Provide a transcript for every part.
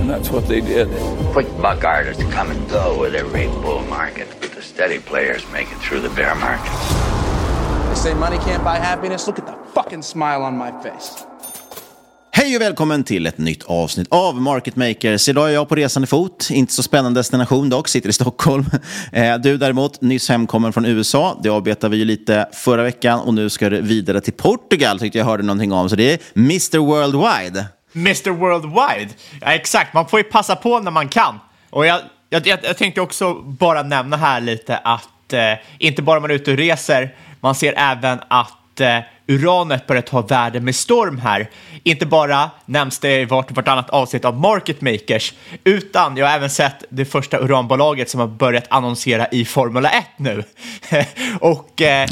And that's what they did. Quick buck artists come and go with every bull market, but the steady players make it through the bear market. They say money can't buy happiness. Look at the fucking smile on my face. Hej och välkommen till ett nytt avsnitt av Market Makers. Idag är jag på resande fot, inte så spännande destination dock, sitter i Stockholm. Eh, Du däremot, nyss hemkommen från USA. Det avbetade vi ju lite förra veckan och nu ska det vidare till Portugal, tyckte jag hörde någonting om. Så det är Mr Worldwide. Mr Worldwide. Ja, exakt, man får ju passa på när man kan. Och jag, jag, jag, jag tänkte också bara nämna här lite att eh, inte bara man är ute och reser, man ser även att eh, uranet börjar ta värde med storm här. Inte bara nämns det i vart och vartannat avsnitt av Market Makers, utan jag har även sett det första uranbolaget som har börjat annonsera i Formula 1 nu. och eh,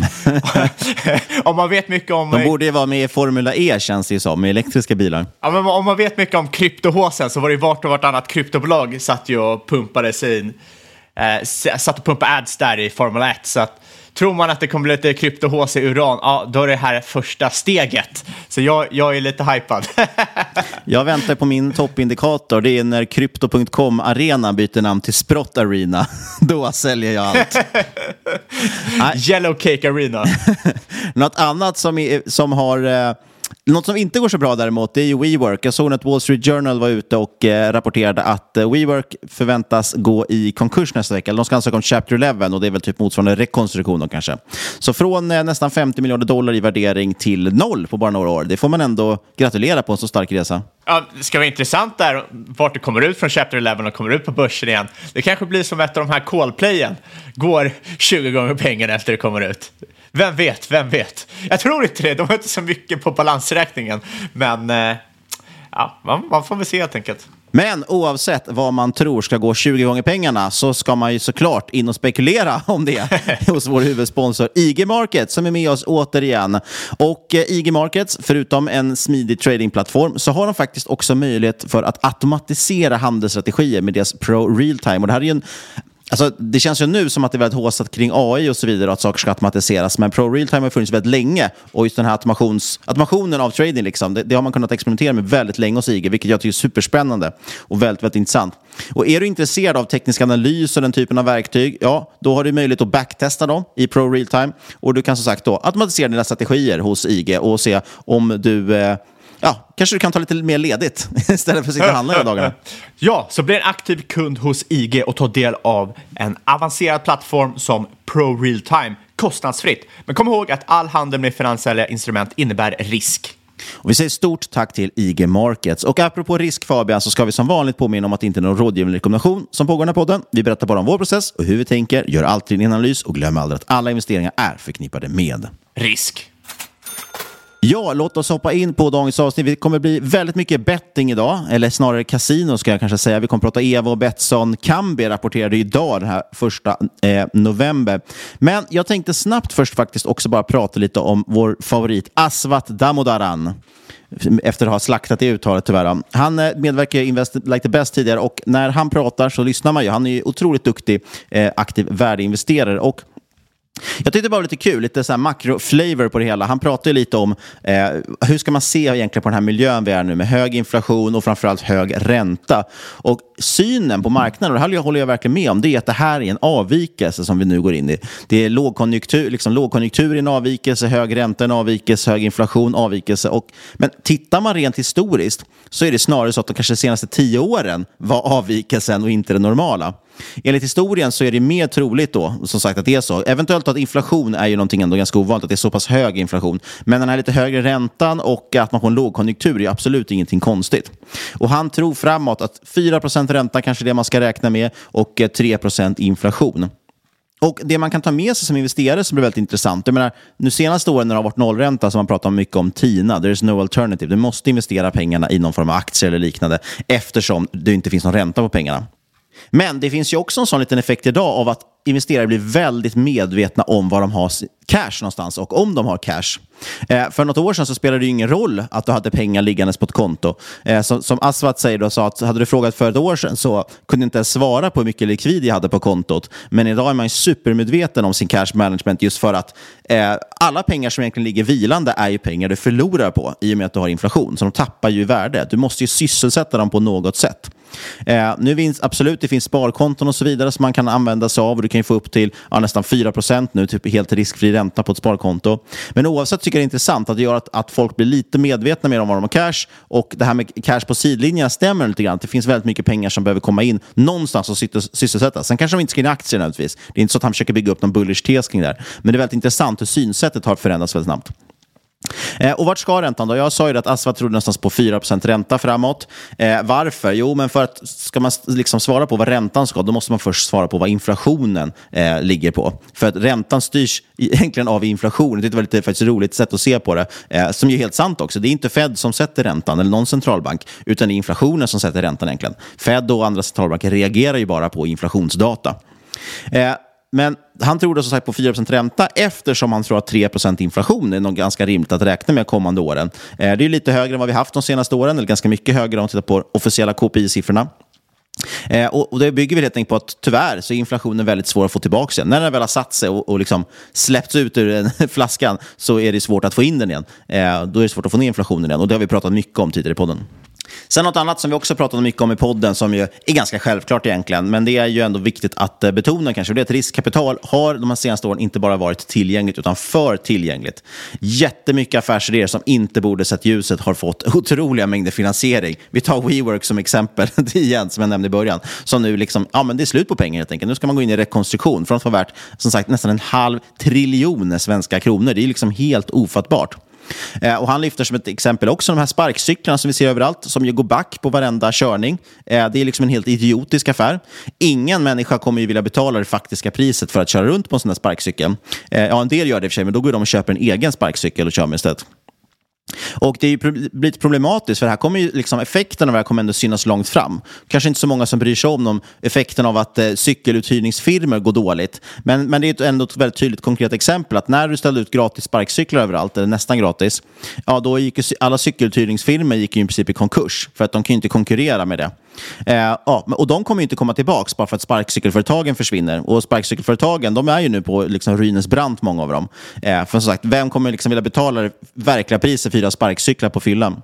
om man vet mycket om... De borde ju vara med i Formula E känns det ju som, med elektriska bilar. Ja, men om man vet mycket om kryptohåsen så var det vart och vartannat kryptobolag satt ju och pumpade sin, eh, satt och pumpade ads där i Formel 1. Så att, tror man att det kommer bli lite kryptohås i uran, ja då är det här första steget. Så jag, jag är lite hypad. Jag väntar på min toppindikator. Det är när Crypto.com-arenan byter namn till Sprott Arena. Då säljer jag allt. Yellow Cake Arena. Något annat som, är, som har... Eh, något som inte går så bra däremot, det är ju WeWork. Jag såg att Wall Street Journal var ute och eh, rapporterade att eh, WeWork förväntas gå i konkurs nästa vecka. De ska ansöka om Chapter 11 och det är väl typ motsvarande rekonstruktion då kanske. Så från eh, nästan 50 miljarder dollar i värdering till noll på bara några år. Det får man ändå gratulera på en så stark resa. Ja, det ska vara intressant där vart det kommer ut från Chapter 11 och kommer ut på börsen igen. Det kanske blir som ett av de här callplayen. Går 20 gånger pengarna efter det kommer ut. Vem vet, vem vet? Jag tror inte det, de har inte så mycket på balansräkningen. Men eh, ja, man, man får väl se helt enkelt. Men oavsett vad man tror ska gå 20 gånger pengarna så ska man ju såklart in och spekulera om det hos vår huvudsponsor IG Markets som är med oss återigen. Och eh, IG Markets, förutom en smidig tradingplattform, så har de faktiskt också möjlighet för att automatisera handelsstrategier med deras Pro Realtime. Och det här är ju en Alltså, det känns ju nu som att det är väldigt håsat kring AI och så vidare och att saker ska automatiseras. Men Pro Realtime har funnits väldigt länge och just den här automations, automationen av trading, liksom, det, det, har man kunnat experimentera med väldigt länge hos IG, vilket jag tycker är superspännande och väldigt, väldigt intressant. Och är du intresserad av teknisk analys och den typen av verktyg, ja, då har du möjlighet att backtesta dem i Pro Realtime och du kan som sagt då automatisera dina strategier hos IG och se om du eh, ja, kanske du kan ta lite mer ledigt istället för att sitta och handla hela dagarna. Ja, så bli en aktiv kund hos IG och ta del av en avancerad plattform som Pro Realtime kostnadsfritt. Men kom ihåg att all handel med finansiella instrument innebär risk. Och vi säger stort tack till IG Markets. Och apropå risk Fabian så ska vi som vanligt påminna om att det inte är någon rådgivande rekommendation som pågår i den här podden. Vi berättar bara om vår process och hur vi tänker, gör alltid en analys och glöm aldrig att alla investeringar är förknippade med risk. Ja, låt oss hoppa in på dagens avsnitt. Det kommer bli väldigt mycket betting idag, eller snarare kasino ska jag kanske säga. Vi kommer prata Evo och Betsson. Kambi rapporterade idag den här första eh, november. Men jag tänkte snabbt först faktiskt också bara prata lite om vår favorit Asvat Damodaran efter att ha slaktat det uttalet tyvärr. Han eh, medverkar i Invest Like the Best tidigare och när han pratar så lyssnar man ju. Han är ju otroligt duktig eh, aktiv värdeinvesterare och jag tyckte det var lite kul, lite så här makroflavor på det hela. Han pratade lite om eh, hur ska man se egentligen på den här miljön vi är nu med hög inflation och framförallt hög ränta. Och synen på marknaden, och det här håller jag verkligen med om, det är att det här är en avvikelse som vi nu går in i. Det är lågkonjunktur, liksom lågkonjunktur är en avvikelse, hög ränta är en avvikelse, hög inflation avvikelse. Och, men tittar man rent historiskt så är det snarare så att de kanske de senaste tio åren var avvikelsen och inte det normala. Enligt historien så är det mer troligt då, som sagt, att det är så. Eventuellt att inflation är ju någonting ändå ganska ovanligt, att det är så pass hög inflation. Men den här lite högre räntan och att man får en lågkonjunktur är absolut ingenting konstigt. Och han tror framåt att 4% ränta kanske är det man ska räkna med och 3% inflation. Och Det man kan ta med sig som investerare som blir väldigt intressant. Jag menar, nu senaste åren när det har varit nollränta så har man pratat mycket om TINA, there is no alternative. Du måste investera pengarna i någon form av aktier eller liknande eftersom det inte finns någon ränta på pengarna. Men det finns ju också en sån liten effekt idag av att investerare blir väldigt medvetna om var de har cash någonstans och om de har cash. Eh, för något år sedan så spelade det ju ingen roll att du hade pengar liggandes på ett konto. Eh, som, som Aswat säger, då, sa att hade du frågat för ett år sedan så kunde du inte ens svara på hur mycket likvid jag hade på kontot. Men idag är man ju supermedveten om sin cash management just för att eh, alla pengar som egentligen ligger vilande är ju pengar du förlorar på i och med att du har inflation. Så de tappar ju i värde. Du måste ju sysselsätta dem på något sätt. Eh, nu finns absolut det finns sparkonton och så vidare som man kan använda sig av. Och du kan få upp till ja, nästan 4% nu, typ helt riskfri ränta på ett sparkonto. Men oavsett tycker jag det är intressant att det gör att, att folk blir lite medvetna mer om vad de har cash. Och det här med cash på sidlinjen stämmer lite grann. Det finns väldigt mycket pengar som behöver komma in någonstans och sysselsättas. Sen kanske de inte ska in i aktier nödvändigtvis. Det är inte så att han försöker bygga upp någon bullish tes kring det här. Men det är väldigt intressant hur synsättet har förändrats väldigt snabbt. Eh, och vart ska räntan då? Jag sa ju att Asva trodde någonstans på 4% ränta framåt. Eh, varför? Jo, men för att ska man liksom svara på vad räntan ska, då måste man först svara på vad inflationen eh, ligger på. För att räntan styrs egentligen av inflationen. Det är ett väldigt faktiskt roligt sätt att se på det, eh, som är helt sant också. Det är inte Fed som sätter räntan, eller någon centralbank, utan det är inflationen som sätter räntan egentligen. Fed och andra centralbanker reagerar ju bara på inflationsdata. Eh, men han tror då som sagt på 4% ränta eftersom han tror att 3% inflation är något ganska rimligt att räkna med kommande åren. Eh, det är lite högre än vad vi haft de senaste åren, eller ganska mycket högre om man tittar på officiella KPI-siffrorna. Eh, och, Det bygger vi helt enkelt på att tyvärr så är inflationen väldigt svår att få tillbaka igen. När den väl har satt sig och, och liksom släppts ut ur den flaskan så är det svårt att få in den igen. Eh, då är det svårt att få ner inflationen igen och det har vi pratat mycket om tidigare i podden. Sen något annat som vi också pratat mycket om i podden som ju är ganska självklart egentligen, men det är ju ändå viktigt att eh, betona kanske, det är att riskkapital har de här senaste åren inte bara varit tillgängligt utan för tillgängligt. Jättemycket affärsidéer som inte borde sett ljuset har fått otroliga mängder finansiering. Vi tar WeWork som exempel igen, som jag nämnde i början, som nu liksom, ja men det är slut på pengar helt enkelt. Nu ska man gå in i rekonstruktion från att vara värt, som sagt, nästan en halv triljon svenska kronor. Det är liksom helt ofattbart. Eh, och han lyfter som ett exempel också de här sparkcyklarna som vi ser överallt, som ju går back på varenda körning. Eh, det är liksom en helt idiotisk affär. Ingen människa kommer ju vilja betala det faktiska priset för att köra runt på en sån här sparkcykel. Eh, ja, en del gör det i och för sig, men då går de och köper en egen sparkcykel och kör med istället. Och det är ju lite problematiskt, för här kommer ju liksom effekten av det här kommer ändå synas långt fram. Kanske inte så många som bryr sig om dem, effekten av att eh, cykeluthyrningsfirmor går dåligt. Men, men det är ändå ett väldigt tydligt konkret exempel att när du ställde ut gratis sparkcyklar överallt, eller nästan gratis, ja då gick ju alla cykeluthyrningsfirmor gick i princip i konkurs, för att de kan ju inte konkurrera med det. Eh, ja, och de kommer ju inte komma tillbaka bara för att sparkcykelföretagen försvinner. Och sparkcykelföretagen, de är ju nu på liksom ruinens brant, många av dem. Eh, för som sagt, vem kommer liksom vilja betala det verkliga priset för fyra sparkcyklar på fyllan?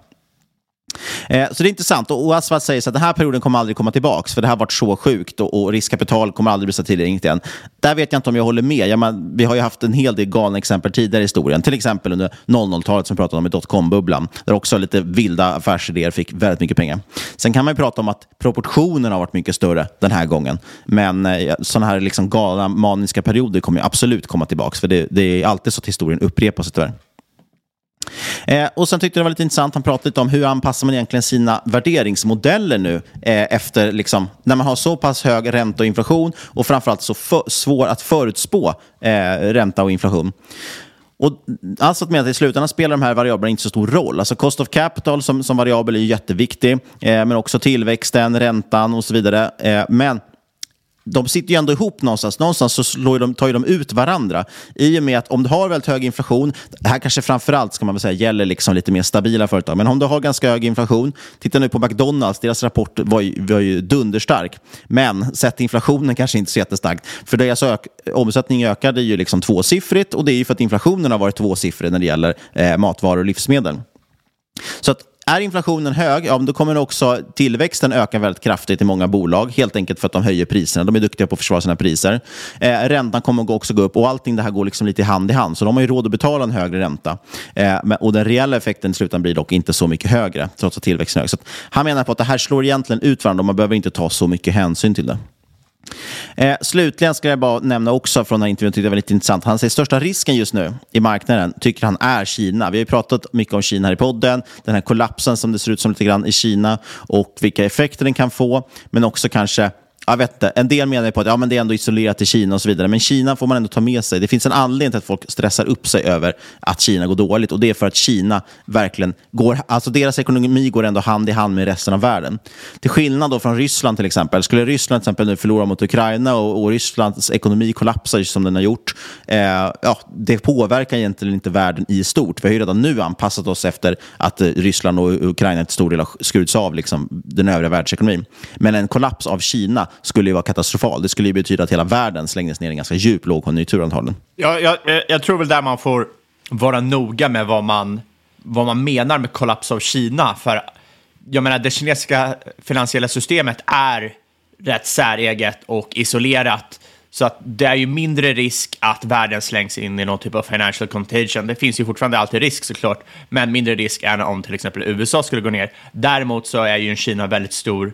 Eh, så det är intressant. Och Asfalt säger så att den här perioden kommer aldrig komma tillbaka, för det här har varit så sjukt och, och riskkapital kommer aldrig bli så tillgängligt igen. Där vet jag inte om jag håller med. Jag men, vi har ju haft en hel del galna exempel tidigare i historien. Till exempel under 00-talet som vi pratade om i dotcom-bubblan, där också lite vilda affärsidéer fick väldigt mycket pengar. Sen kan man ju prata om att proportionerna har varit mycket större den här gången. Men eh, sådana här liksom galna maniska perioder kommer absolut komma tillbaka, för det, det är alltid så att historien upprepar sig tyvärr. Eh, och sen tyckte jag det var lite intressant, han pratade lite om hur anpassar man egentligen sina värderingsmodeller nu eh, efter, liksom, när man har så pass hög ränta och inflation och framförallt så för, svår att förutspå eh, ränta och inflation. Och alltså att i slutändan spelar de här variablerna inte så stor roll. Alltså cost of capital som, som variabel är jätteviktig, eh, men också tillväxten, räntan och så vidare. Eh, men de sitter ju ändå ihop någonstans. Någonstans så slår de, tar ju de ut varandra. I och med att om du har väldigt hög inflation, det här kanske framförallt ska man väl säga, gäller liksom lite mer stabila företag, men om du har ganska hög inflation, titta nu på McDonalds, deras rapport var ju, var ju dunderstark. Men sett inflationen kanske inte så jättestarkt. För deras ök, omsättning ökade ju liksom tvåsiffrigt och det är ju för att inflationen har varit tvåsiffrig när det gäller eh, matvaror och livsmedel. Så att är inflationen hög, ja, då kommer också tillväxten öka väldigt kraftigt i många bolag. Helt enkelt för att de höjer priserna. De är duktiga på att försvara sina priser. Eh, räntan kommer också gå upp och allting det här går liksom lite hand i hand. Så de har ju råd att betala en högre ränta. Eh, men, och den reella effekten i slutändan blir dock inte så mycket högre, trots att tillväxten är hög. Så han menar på att det här slår egentligen ut varandra och man behöver inte ta så mycket hänsyn till det. Eh, slutligen ska jag bara nämna också från den här intervjun, tyckte jag var lite intressant. Han säger största risken just nu i marknaden tycker han är Kina. Vi har ju pratat mycket om Kina här i podden, den här kollapsen som det ser ut som lite grann i Kina och vilka effekter den kan få, men också kanske jag vet inte. En del menar på att ja, men det är ändå isolerat till Kina och så vidare. Men Kina får man ändå ta med sig. Det finns en anledning till att folk stressar upp sig över att Kina går dåligt. Och det är för att Kina verkligen går, alltså deras ekonomi går ändå hand i hand med resten av världen. Till skillnad då från Ryssland till exempel. Skulle Ryssland till exempel nu förlora mot Ukraina och, och Rysslands ekonomi kollapsar som den har gjort. Eh, ja, det påverkar egentligen inte världen i stort. Vi har ju redan nu anpassat oss efter att eh, Ryssland och Ukraina till stor del har skurits av liksom, den övriga världsekonomin. Men en kollaps av Kina skulle ju vara katastrofal. Det skulle ju betyda att hela världen slängdes ner i en ganska djup lågkonjunktur antagligen. Ja, jag, eh, jag tror väl där man får vara noga med vad man, vad man menar med kollaps av Kina. För jag menar, det kinesiska finansiella systemet är rätt säreget och isolerat. Så att det är ju mindre risk att världen slängs in i någon typ av financial contagion. Det finns ju fortfarande alltid risk såklart, men mindre risk än om till exempel USA skulle gå ner. Däremot så är ju Kina väldigt stor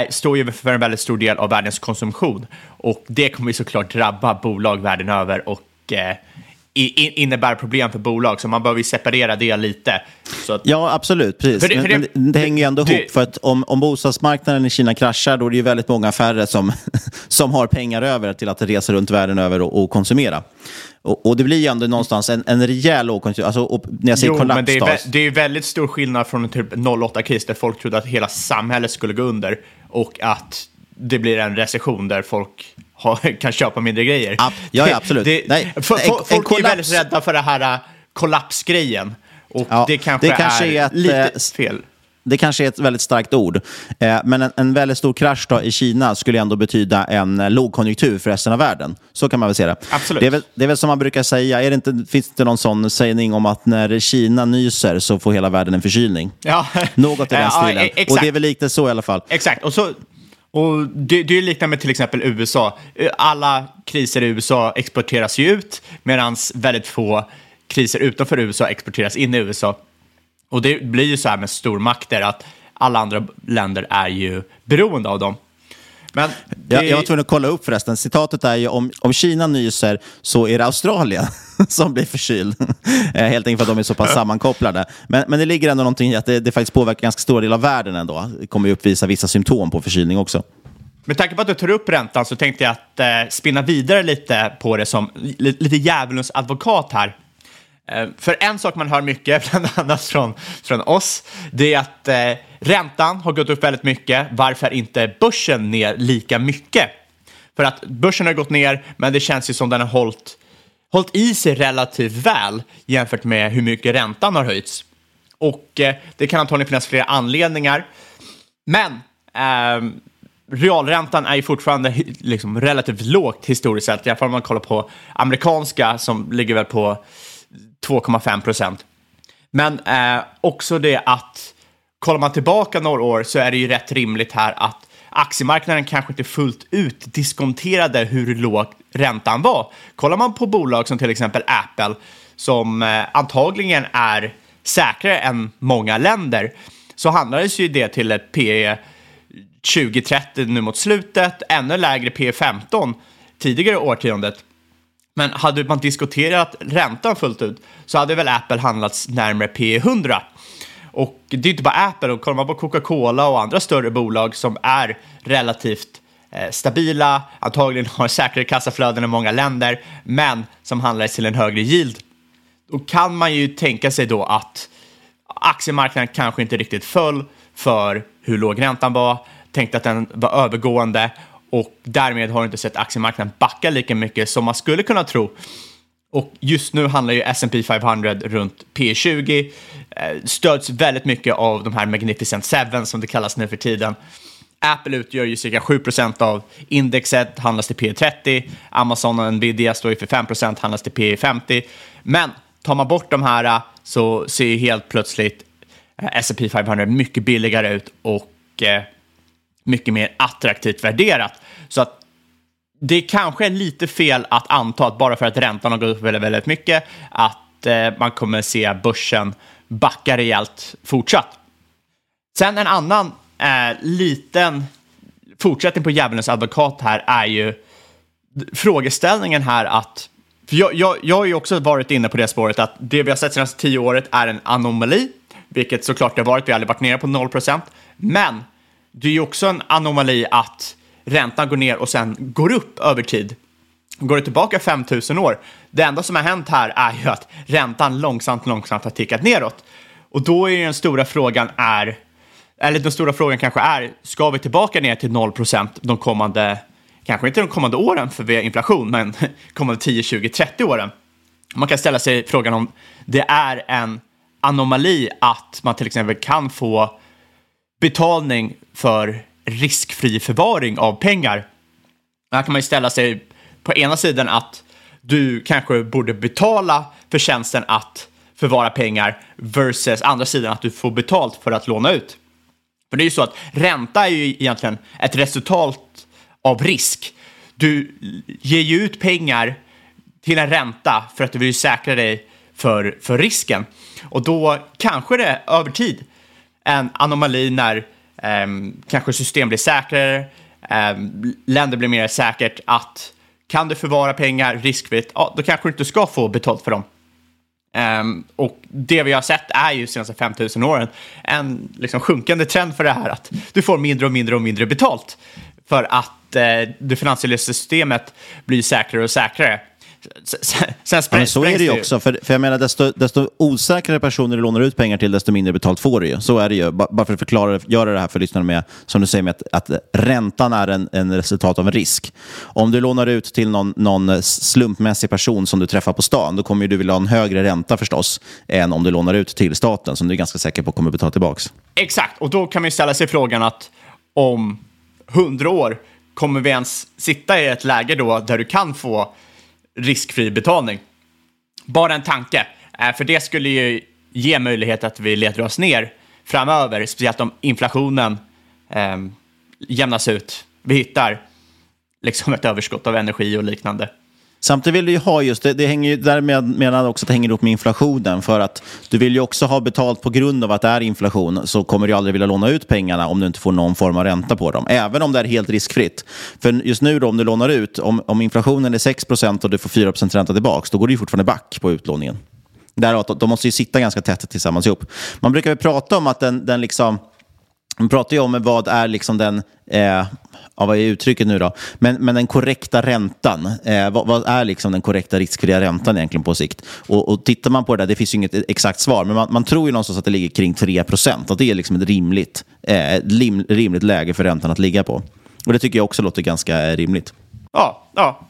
är, står ju för en väldigt stor del av världens konsumtion. Och det kommer ju såklart drabba bolag världen över och eh, innebär problem för bolag, så man behöver ju separera det lite. Att... Ja, absolut. Precis. Det, men, men det, hänger ju ändå det, ihop. För att om, om bostadsmarknaden i Kina kraschar, då är det ju väldigt många färre som, som har pengar över till att resa runt världen över och, och konsumera. Och, och, det blir ju ändå någonstans en, en rejäl lågkonjunktur. Alltså, när jag säger jo, kollaps, men det är, det är väldigt stor skillnad från typ 08-kris där folk trodde att hela samhället skulle gå under och att det blir en recession där folk har, kan köpa mindre grejer. Ja, ja absolut. Det, Nej, för, en, folk en kollaps... är väldigt rädda för det här äh, kollapsgrejen. Och ja, det kanske, det kanske är, är ett, lite äh, fel. Det kanske är ett väldigt starkt ord, eh, men en, en, väldigt stor krasch då i Kina skulle ändå betyda en eh, lågkonjunktur för resten av världen. Så kan man väl se det. Absolut. Det är väl, det är väl som man brukar säga, är det inte, finns det någon sån sägning om att när Kina nyser så får hela världen en förkylning? Ja. Något i den stilen. Ja, och det är väl lite så i alla fall. Exakt. Och så, och det, det är liknande med till exempel USA. Alla kriser i USA exporteras ju ut, medan väldigt få kriser utanför USA exporteras in i USA. Och det blir ju så här med stormakter att alla andra länder är ju beroende av dem. Men det... jag, jag var tvungen att kolla upp förresten. Citatet är ju om, om Kina nyser så är det Australien som blir förkyld. Eh, helt enkelt för att de är så pass sammankopplade. Men, men det ligger ändå någonting i att det, det faktiskt påverkar ganska stora del av världen ändå. Det kommer ju uppvisa vissa symptom på förkylning också. Med tanke på att du tar upp räntan så tänkte jag att eh, spinna vidare lite på det som lite djävulens advokat här. Eh, för en sak man hör mycket, bland annat från, från oss, det är att eh, räntan har gått upp väldigt mycket. Varför är inte börsen ner lika mycket? För att börsen har gått ner, men det känns ju som den har hållit, hållit i sig relativt väl jämfört med hur mycket räntan har höjts. Och eh, det kan antagligen finnas flera anledningar. Men eh, realräntan är ju fortfarande liksom relativt lågt historiskt sett, i alla fall om man kollar på amerikanska som ligger väl på 2,5 procent. Men eh, också det att kollar man tillbaka några år så är det ju rätt rimligt här att aktiemarknaden kanske inte fullt ut diskonterade hur låg räntan var. Kollar man på bolag som till exempel Apple som eh, antagligen är säkrare än många länder så handlades ju det till ett PE 2030 nu mot slutet, ännu lägre PE 15 tidigare årtiondet. Men hade man diskuterat räntan fullt ut så hade väl Apple handlats närmare P100. Och det är inte bara Apple, och kollar man på Coca-Cola och andra större bolag som är relativt eh, stabila, antagligen har säkrare kassaflöden än många länder, men som handlades till en högre yield. Då kan man ju tänka sig då att aktiemarknaden kanske inte riktigt föll för hur låg räntan var, tänkte att den var övergående och därmed har du inte sett aktiemarknaden backa lika mycket som man skulle kunna tro. Och just nu handlar ju S&P 500 runt P20, eh, stöds väldigt mycket av de här Magnificent Seven som det kallas nu för tiden. Apple utgör ju cirka 7% av indexet, handlas till P30. Amazon och Nvidia står ju för 5% handlas till P50. Men tar man bort de här eh, så ser ju helt plötsligt eh, S&P 500 mycket billigare ut och eh, mycket mer attraktivt värderat. Så att det kanske är lite fel att anta att bara för att räntan har gått upp väldigt, väldigt mycket att eh, man kommer se börsen backa rejält fortsatt. Sen en annan eh, liten fortsättning på djävulens advokat här är ju frågeställningen här att för jag, jag, jag har ju också varit inne på det spåret att det vi har sett senaste tio året är en anomali, vilket såklart det har varit. Vi har aldrig varit nere på 0% Men det är ju också en anomali att räntan går ner och sen går upp över tid. Går det tillbaka 5000 år, det enda som har hänt här är ju att räntan långsamt, långsamt har tickat neråt. Och då är ju den stora frågan är, eller den stora frågan kanske är, ska vi tillbaka ner till 0% de kommande, kanske inte de kommande åren för vi har inflation, men kommande 10, 20, 30 åren? Man kan ställa sig frågan om det är en anomali att man till exempel kan få betalning för riskfri förvaring av pengar. Här kan man ju ställa sig på ena sidan att du kanske borde betala för tjänsten att förvara pengar versus andra sidan att du får betalt för att låna ut. För det är ju så att ränta är ju egentligen ett resultat av risk. Du ger ju ut pengar till en ränta för att du vill säkra dig för, för risken. Och då kanske det över tid en anomali när Um, kanske system blir säkrare, um, länder blir mer säkert att kan du förvara pengar riskfritt, ja, då kanske du inte ska få betalt för dem. Um, och det vi har sett är ju senaste 5000 åren en liksom sjunkande trend för det här att du får mindre och mindre och mindre betalt för att uh, det finansiella systemet blir säkrare och säkrare. Sen Ja, men så är det ju också. För, för jag menar, desto, desto osäkrare personer du lånar ut pengar till, desto mindre betalt får du ju. Så är det ju. Ba- Bara för att förklara, göra det här för lyssnarna med, som du säger, med att, att räntan är en, en resultat av en risk. Om du lånar ut till någon, någon slumpmässig person som du träffar på stan, då kommer du vilja ha en högre ränta förstås, än om du lånar ut till staten, som du är ganska säker på kommer betala tillbaka. Exakt, och då kan man ju ställa sig frågan att om hundra år kommer vi ens sitta i ett läge då där du kan få riskfri betalning? Bara en tanke, eh, för det skulle ju ge möjlighet att vi leder oss ner framöver, speciellt om inflationen eh, jämnas ut. Vi hittar liksom ett överskott av energi och liknande. Samtidigt vill du ju ha just det, det hänger ju därmed menar också att det hänger ihop med inflationen. För att du vill ju också ha betalt på grund av att det är inflation så kommer du aldrig vilja låna ut pengarna om du inte får någon form av ränta på dem. Även om det är helt riskfritt. För just nu då om du lånar ut, om, om inflationen är 6% och du får 4% ränta tillbaka, då går du ju fortfarande back på utlåningen. Därav, att de måste ju sitta ganska tätt tillsammans ihop. Man brukar ju prata om att den, den liksom man pratar ju om vad är liksom den, eh, ja, vad är uttrycket nu då? Men, men den korrekta räntan. Eh, vad, vad, är liksom den korrekta riskfria räntan egentligen på sikt? Och, och tittar man på det där, det finns ju inget exakt svar, men man, man tror ju någonstans att det ligger kring 3 procent. att det är liksom ett rimligt, eh, lim, rimligt läge för räntan att ligga på. Och det tycker jag också låter ganska eh, rimligt. Ja, ja,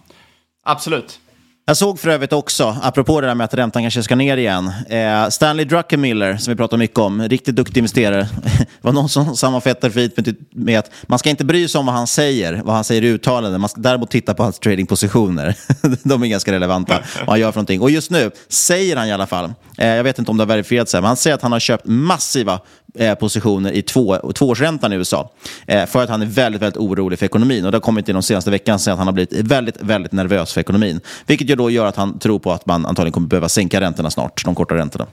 absolut. Jag såg för övrigt också, apropå det där med att räntan kanske ska ner igen, eh, Stanley Druckenmiller, som vi pratar mycket om, riktigt duktig investerare. det var någon som sammanfattade fint med, typ- med att man ska inte bry sig om vad han säger, vad han säger i uttalanden, man ska däremot titta på hans tradingpositioner. De är ganska relevanta, vad han gör för någonting. Och just nu säger han i alla fall, eh, jag vet inte om det har verifierats, men han säger att han har köpt massiva eh, positioner i två, tvåårsräntan i USA. Eh, för att han är väldigt, väldigt orolig för ekonomin. Och det har kommit in de senaste veckan att han har blivit väldigt, väldigt nervös för ekonomin. Vilket ju då gör att han tror på att man antagligen kommer behöva sänka räntorna snart, de korta räntorna.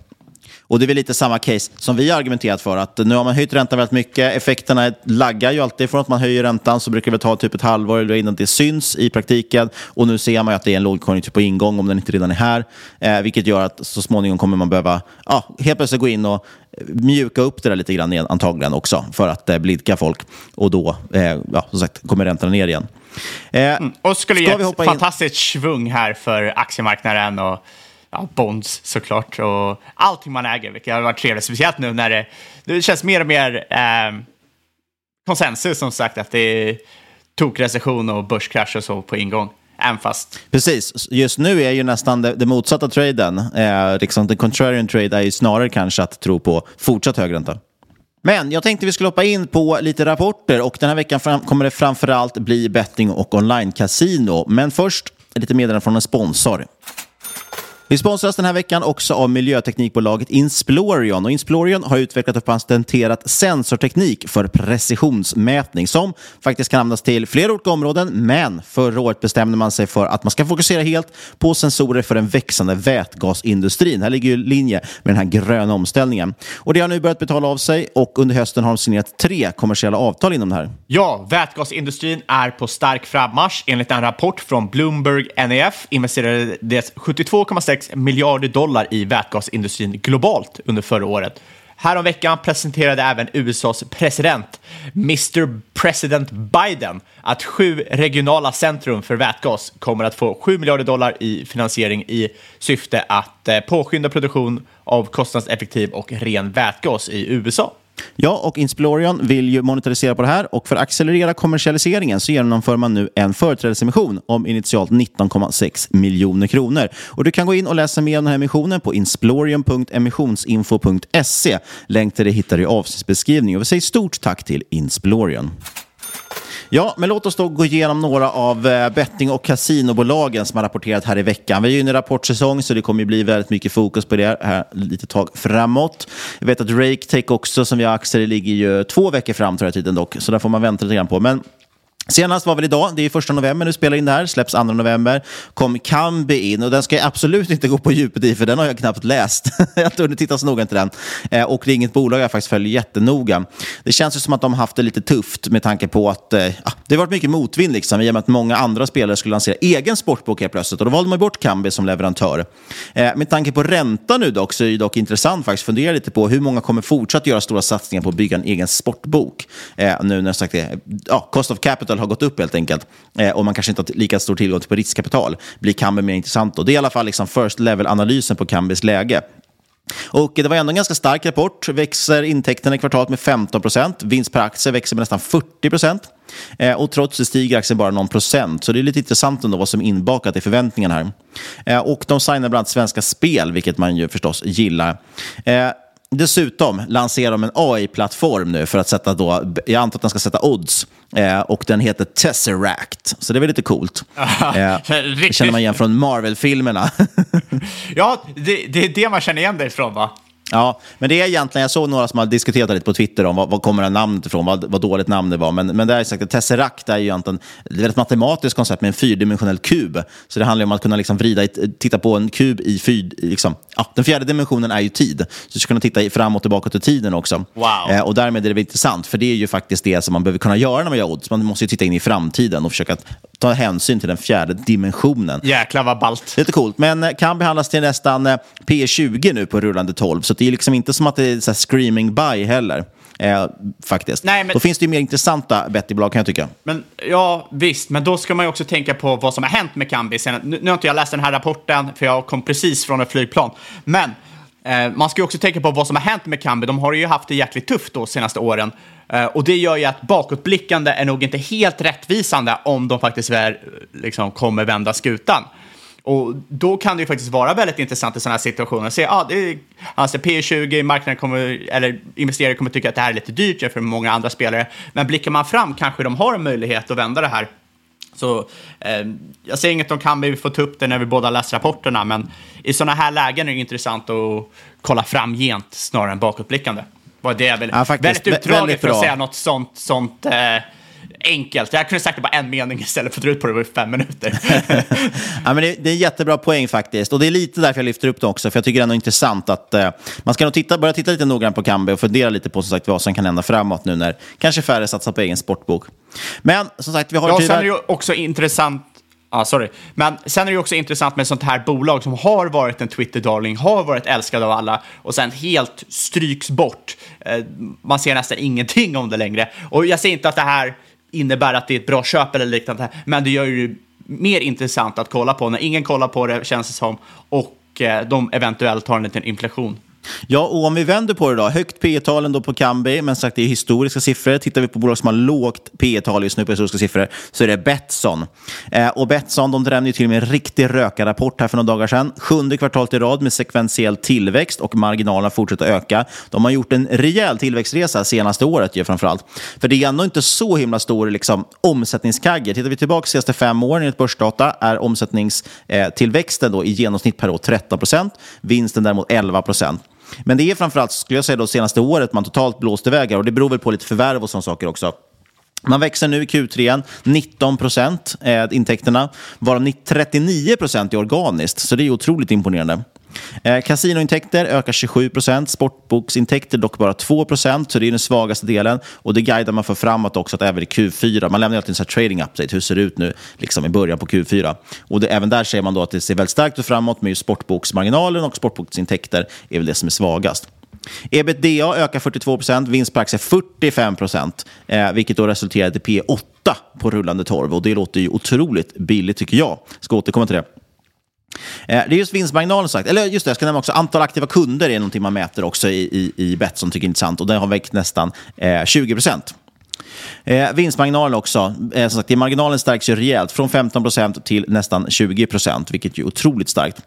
Och det är väl lite samma case som vi har argumenterat för. att Nu har man höjt räntan väldigt mycket. Effekterna laggar ju alltid från att man höjer räntan. Så brukar det ta typ ett halvår eller innan det syns i praktiken. Och nu ser man ju att det är en lågkonjunktur på ingång om den inte redan är här. Eh, vilket gör att så småningom kommer man behöva ja, helt plötsligt gå in och mjuka upp det där lite grann igen, antagligen också. För att eh, blidka folk. Och då eh, ja, som sagt, kommer räntorna ner igen. Eh, mm. Och skulle ge ett fantastiskt svung här för aktiemarknaden. och ja, bonds såklart och allting man äger, vilket har varit trevligt. Speciellt nu när det, det känns mer och mer eh, konsensus som sagt att det är tokrecession och börskrasch och så på ingång. Även fast... Precis, just nu är ju nästan det, det motsatta traden. Eh, liksom the contrarian trade är ju snarare kanske att tro på fortsatt hög ränta. Men jag tänkte vi skulle hoppa in på lite rapporter och den här veckan fram, kommer det framförallt bli betting och online-casino. Men först lite meddelande från en sponsor. Vi sponsras den här veckan också av miljöteknikbolaget Insplorion. Och Insplorion har utvecklat och patenterat sensorteknik för precisionsmätning som faktiskt kan användas till flera olika områden. Men förra året bestämde man sig för att man ska fokusera helt på sensorer för den växande vätgasindustrin. Här ligger ju linje med den här gröna omställningen. Och det har nu börjat betala av sig och under hösten har de signerat tre kommersiella avtal inom det här. Ja, vätgasindustrin är på stark frammarsch. Enligt en rapport från Bloomberg NEF investerade det 72,6 6 miljarder dollar i vätgasindustrin globalt under förra året. Häromveckan presenterade även USAs president, Mr President Biden, att sju regionala centrum för vätgas kommer att få 7 miljarder dollar i finansiering i syfte att eh, påskynda produktion av kostnadseffektiv och ren vätgas i USA. Ja, och Insplorion vill ju monetarisera på det här och för att accelerera kommersialiseringen så genomför man nu en företrädesemission om initialt 19,6 miljoner kronor. Och du kan gå in och läsa mer om den här emissionen på insplorion.emissionsinfo.se. Länk till det hittar du i avsnittsbeskrivningen. Och vi säger stort tack till Insplorion. Ja, men låt oss då gå igenom några av eh, betting och kasinobolagen som har rapporterat här i veckan. Vi är ju inne i rapportsäsong så det kommer bli väldigt mycket fokus på det här lite tag framåt. Jag vet att RakeTech också, som vi har aktier i, ligger ju två veckor fram tror jag tiden dock, så där får man vänta lite grann på. Men Senast var väl idag, det är första november nu spelar in det här, släpps andra november, kom Kambi in och den ska jag absolut inte gå på djupet i för den har jag knappt läst. jag har inte hunnit titta så noga till den. Eh, och det är inget bolag jag faktiskt följer jättenoga. Det känns ju som att de haft det lite tufft med tanke på att eh, ah, det har varit mycket motvind liksom, i och med att många andra spelare skulle lansera egen sportbok helt plötsligt och då valde man bort Kambi som leverantör. Eh, med tanke på ränta nu dock så är det dock intressant faktiskt fundera lite på hur många kommer fortsatt göra stora satsningar på att bygga en egen sportbok. Eh, nu när jag sagt det, eh, ja, cost of capital har gått upp helt enkelt eh, och man kanske inte har lika stor tillgång till riskkapital, blir Kambi mer intressant. Och det är i alla fall liksom first level-analysen på Kambis läge. Och det var ändå en ganska stark rapport. Växer intäkterna i kvartalet med 15 procent. Vinst per aktie växer med nästan 40 procent. Eh, och trots det stiger aktien bara någon procent. Så det är lite intressant ändå vad som är inbakat i förväntningarna här. Eh, och de signar bland annat Svenska Spel, vilket man ju förstås gillar. Eh, Dessutom lanserar de en AI-plattform nu för att sätta då, jag antar att den ska sätta odds. Eh, och den heter Tesseract, så det är väl lite coolt. eh, det känner man igen från Marvel-filmerna. ja, det, det, är det man känner igen det ifrån va? Ja, men det är egentligen, jag såg några som har diskuterat lite på Twitter om vad, vad kommer det namnet ifrån, vad, vad dåligt namn det var. Men, men det är sagt, Tesseract är ju egentligen det är ett matematiskt koncept med en fyrdimensionell kub. Så det handlar om att kunna liksom vrida, titta på en kub i fyr, liksom, ja, den fjärde dimensionen är ju tid. Så du ska kunna titta fram och tillbaka till tiden också. Wow. Eh, och därmed är det intressant, för det är ju faktiskt det som man behöver kunna göra när man gör odds. Man måste ju titta in i framtiden och försöka ta hänsyn till den fjärde dimensionen. Jäklar vad ballt. Lite coolt, men eh, kan behandlas till nästan eh, P20 nu på rullande 12. Så det är liksom inte som att det är så screaming buy heller. Eh, faktiskt. Nej, men... Då finns det ju mer intressanta bettingbolag kan jag tycka. Men, ja, visst, men då ska man ju också tänka på vad som har hänt med Kambi. Sen, nu, nu har inte jag läst den här rapporten, för jag kom precis från ett flygplan. Men eh, man ska ju också tänka på vad som har hänt med Kambi. De har ju haft det jäkligt tufft de senaste åren. Eh, och det gör ju att bakåtblickande är nog inte helt rättvisande om de faktiskt väl, liksom, kommer vända skutan. Och då kan det ju faktiskt vara väldigt intressant i sådana här situationer. Se, ah, det är, alltså P20, marknaden kommer, eller investerare kommer tycka att det här är lite dyrt jämfört med många andra spelare. Men blickar man fram kanske de har en möjlighet att vända det här. Så eh, jag säger inget om kan vi får ta upp det när vi båda läser rapporterna, men i sådana här lägen är det intressant att kolla framgent snarare än bakåtblickande. Var det väl, Ja, faktiskt. väldigt Vä- utdraget väldigt för att säga något sånt, sånt eh, enkelt. Jag kunde sagt det bara en mening istället för att dra ut på det i fem minuter. Ja, men det, det är en jättebra poäng faktiskt. Och det är lite därför jag lyfter upp det också. För jag tycker det är intressant att eh, man ska nog titta, börja titta lite noggrant på Kambi och fundera lite på som sagt, vad som kan hända framåt nu när kanske färre satsar på egen sportbok. Men som sagt, vi har Ja, sen tyvärr- är det ju också intressant Ja, sorry. Men sen är det också intressant med sånt här bolag som har varit en Twitter-darling, har varit älskad av alla och sen helt stryks bort. Eh, Man ser nästan ingenting om det längre. Och jag säger inte att det här innebär att det är ett bra köp eller liknande, men det gör ju mer intressant att kolla på när ingen kollar på det, känns det som, och eh, de eventuellt har en liten inflation. Ja, och om vi vänder på det då. Högt P talen då på Kambi, men sagt det är historiska siffror. Tittar vi på bolag som har lågt P tal just nu på historiska siffror så är det Betsson. Eh, och Betsson de drämde ju till med en riktig rökarrapport här för några dagar sedan. Sjunde kvartalet i rad med sekventiell tillväxt och marginalerna fortsätter öka. De har gjort en rejäl tillväxtresa senaste året ju framförallt. För det är ändå inte så himla stor liksom, omsättningskagge. Tittar vi tillbaka de senaste fem åren enligt börsdata är omsättningstillväxten eh, då i genomsnitt per år 13 procent, vinsten däremot 11 procent. Men det är framförallt, skulle jag säga, då, senaste året man totalt blåst iväg här, och det beror väl på lite förvärv och sådana saker också. Man växer nu i Q3 19 procent eh, intäkterna, varav 39 procent är organiskt, så det är otroligt imponerande. Eh, kasinointäkter ökar 27 procent, sportboksintäkter dock bara 2 procent, så det är den svagaste delen. Och det guidar man för framåt också, att även i Q4, man lämnar alltid en så här trading update, hur ser det ut nu liksom i början på Q4? Och det, även där ser man då att det ser väldigt starkt ut framåt med just sportboksmarginalen och sportboksintäkter är väl det som är svagast. Ebitda ökar 42 procent, vinst per aktie 45 procent, eh, vilket då resulterade i P8 på rullande 12. Och det låter ju otroligt billigt tycker jag. Ska återkomma till det. Eh, det är just vinstmarginalen sagt. Eller just det, jag ska nämna också antal aktiva kunder är någonting man mäter också i, i, i Betsson tycker jag är intressant. Och det har väckt nästan eh, 20 procent. Eh, vinstmarginalen också. Eh, som sagt, marginalen stärks ju rejält. Från 15 procent till nästan 20 procent, vilket ju är otroligt starkt.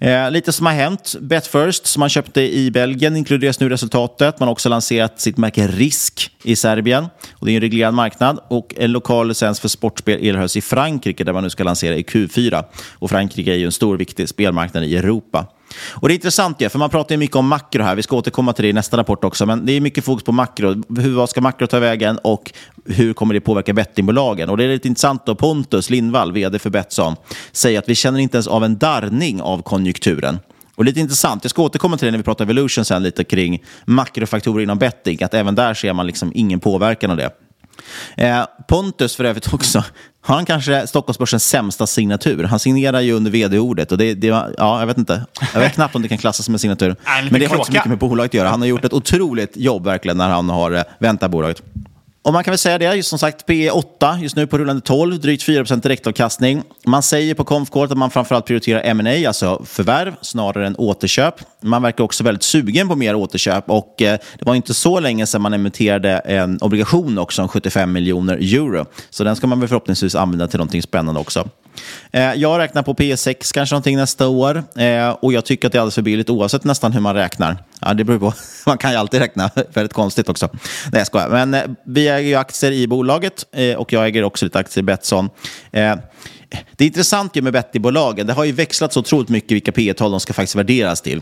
Eh, lite som har hänt. Betfirst, som man köpte i Belgien, inkluderas nu i resultatet. Man har också lanserat sitt märke Risk i Serbien. Och det är en reglerad marknad. Och en lokal licens för sportspel erhölls i Frankrike, där man nu ska lansera i Q4. Och Frankrike är ju en stor viktig spelmarknad i Europa. Och Det är intressant, ju, för man pratar ju mycket om makro här. Vi ska återkomma till det i nästa rapport också. Men det är mycket fokus på makro. Hur, vad ska makro ta vägen och hur kommer det påverka bettingbolagen? Och Det är lite intressant då. Pontus Lindvall, vd för Betsson, säger att vi känner inte ens av en darrning av konjunkturen. Och lite intressant, jag ska återkomma till det när vi pratar evolution sen lite kring makrofaktorer inom betting. Att även där ser man liksom ingen påverkan av det. Eh, Pontus för övrigt också, har han kanske Stockholmsbörsens sämsta signatur? Han signerar ju under vd-ordet och det, det, ja, jag vet inte. Jag vet knappt om det kan klassas som en signatur. Men det har inte så mycket med bolaget att göra. Han har gjort ett otroligt jobb verkligen när han har eh, vänt det här bolaget. Och man kan väl säga det, just som sagt P 8 just nu på rullande 12, drygt 4% direktavkastning. Man säger på konfkåret att man framförallt prioriterar M&A, alltså förvärv, snarare än återköp. Man verkar också väldigt sugen på mer återköp och eh, det var inte så länge sedan man emitterade en obligation också om 75 miljoner euro. Så den ska man väl förhoppningsvis använda till någonting spännande också. Eh, jag räknar på P6 kanske någonting nästa år eh, och jag tycker att det är alldeles för billigt oavsett nästan hur man räknar. Ja, det beror på. Man kan ju alltid räkna väldigt konstigt också. Nej, jag skojar. Men eh, vi äger ju aktier i bolaget eh, och jag äger också lite aktier i Betsson. Eh, det är intressant ju med bettingbolagen. Det har ju växlat så otroligt mycket vilka P tal de ska faktiskt värderas till.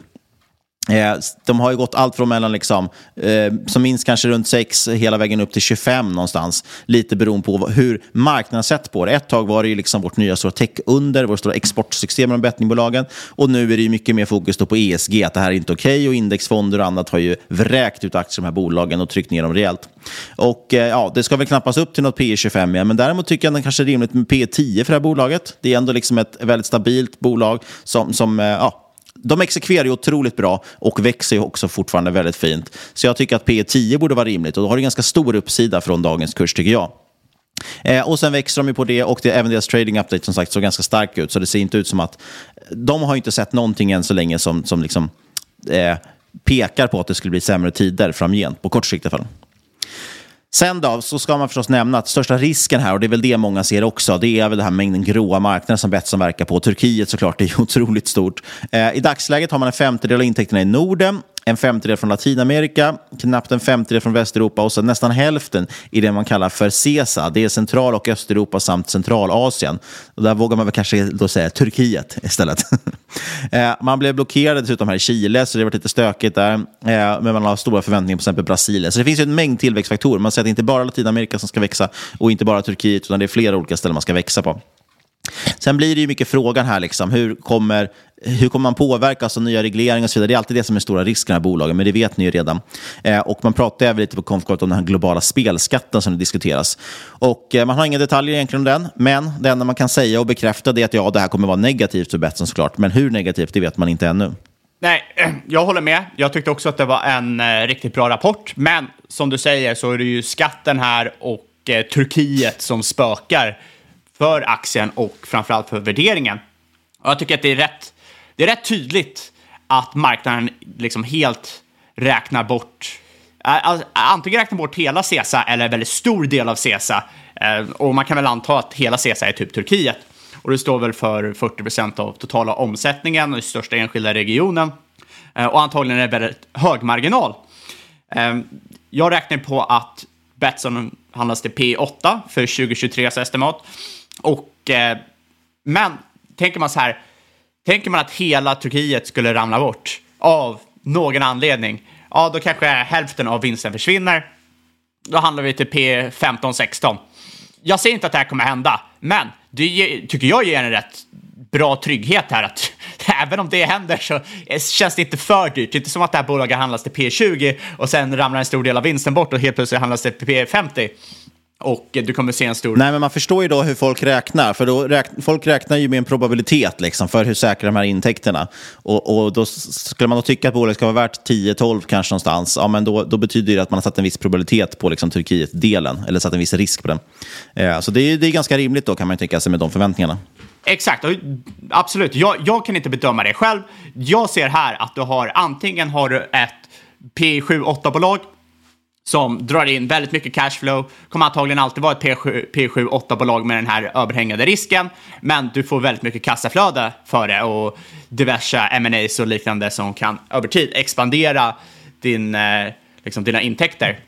Eh, De har ju gått allt från mellan, liksom, eh, som minst kanske runt 6 hela vägen upp till 25 någonstans. Lite beroende på hur marknaden har sett på det. Ett tag var det ju liksom vårt nya stora tech-under, vårt stora exportsystem med bettingbolagen. Och nu är det ju mycket mer fokus då på ESG, att det här är inte okej. Och indexfonder och annat har ju vräkt ut aktier i de här bolagen och tryckt ner dem rejält. Och eh, ja, det ska väl knappast upp till något P 25 igen, men däremot tycker jag att det kanske är rimligt med P 10 för det här bolaget. Det är ändå liksom ett väldigt stabilt bolag som, som eh, ja, de exekverar ju otroligt bra och växer ju också fortfarande väldigt fint. Så jag tycker att P 10 borde vara rimligt och då har det ganska stor uppsida från dagens kurs tycker jag. Eh, och sen växer de ju på det och det, även deras trading update som sagt såg ganska stark ut. Så det ser inte ut som att... De har inte sett någonting än så länge som, som liksom, eh, pekar på att det skulle bli sämre tider framgent, på kort sikt i alla fall. Sen då, så ska man förstås nämna att största risken här, och det är väl det många ser också, det är väl den här mängden gråa marknader som Betsson verkar på. Turkiet såklart, det är otroligt stort. Eh, I dagsläget har man en femtedel av intäkterna i Norden, en femtedel från Latinamerika, knappt en femtedel från Västeuropa och så nästan hälften i det man kallar för CESA. Det är Central och Östeuropa samt Centralasien. Och där vågar man väl kanske då säga Turkiet istället. Eh, man blev blockerad dessutom här i Chile, så det har varit lite stökigt där. Eh, men man har stora förväntningar på till exempel Brasilien. Så det finns ju en mängd tillväxtfaktorer. Man säger att det inte bara är Latinamerika som ska växa och inte bara Turkiet, utan det är flera olika ställen man ska växa på. Sen blir det ju mycket frågan här, liksom, hur, kommer, hur kommer man påverkas av nya regleringar och så vidare. Det är alltid det som är stora risken med bolagen, men det vet ni ju redan. Eh, och man pratar även lite på Confcort om den här globala spelskatten som diskuteras. Och eh, man har inga detaljer egentligen om den, men det enda man kan säga och bekräfta är att ja, det här kommer vara negativt för Betsson såklart. Men hur negativt, det vet man inte ännu. Nej, jag håller med. Jag tyckte också att det var en eh, riktigt bra rapport. Men som du säger så är det ju skatten här och eh, Turkiet som spökar för aktien och framförallt för värderingen. Och jag tycker att det är rätt, det är rätt tydligt att marknaden liksom helt räknar bort eh, antingen räknar bort hela CESA eller en väldigt stor del av CESA. Eh, och man kan väl anta att hela CESA är typ Turkiet. Och det står väl för 40 procent av totala omsättningen och största enskilda regionen. Eh, och antagligen är det väldigt hög marginal. Ehm, jag räknar på att Betsson handlas till P8 för 2023 estimat. Och, eh, men tänker man så här, tänker man att hela Turkiet skulle ramla bort av någon anledning, ja då kanske hälften av vinsten försvinner. Då handlar vi till P15-16. Jag säger inte att det här kommer hända, men det tycker jag ger en rätt bra trygghet här att även om det händer så känns det inte för dyrt. Det är inte som att det här bolaget handlas till P20 och sen ramlar en stor del av vinsten bort och helt plötsligt handlas det till P50. Och du kommer se en stor... Nej, men man förstår ju då hur folk räknar. För då räk... Folk räknar ju med en probabilitet liksom, för hur säkra de här intäkterna. Och, och då skulle man då tycka att bolaget ska vara värt 10-12 kanske någonstans, ja, men då, då betyder det att man har satt en viss probabilitet på liksom, Turkiet-delen, eller satt en viss risk på den. Eh, så det är, det är ganska rimligt då kan man tycka sig med de förväntningarna. Exakt, absolut. Jag, jag kan inte bedöma det själv. Jag ser här att du har antingen har du ett P7-8-bolag som drar in väldigt mycket cashflow. Kommer antagligen alltid vara ett P7, P7 8-bolag med den här överhängande risken. Men du får väldigt mycket kassaflöde för det och diverse M&As och liknande som kan över tid expandera din, eh, liksom dina intäkter.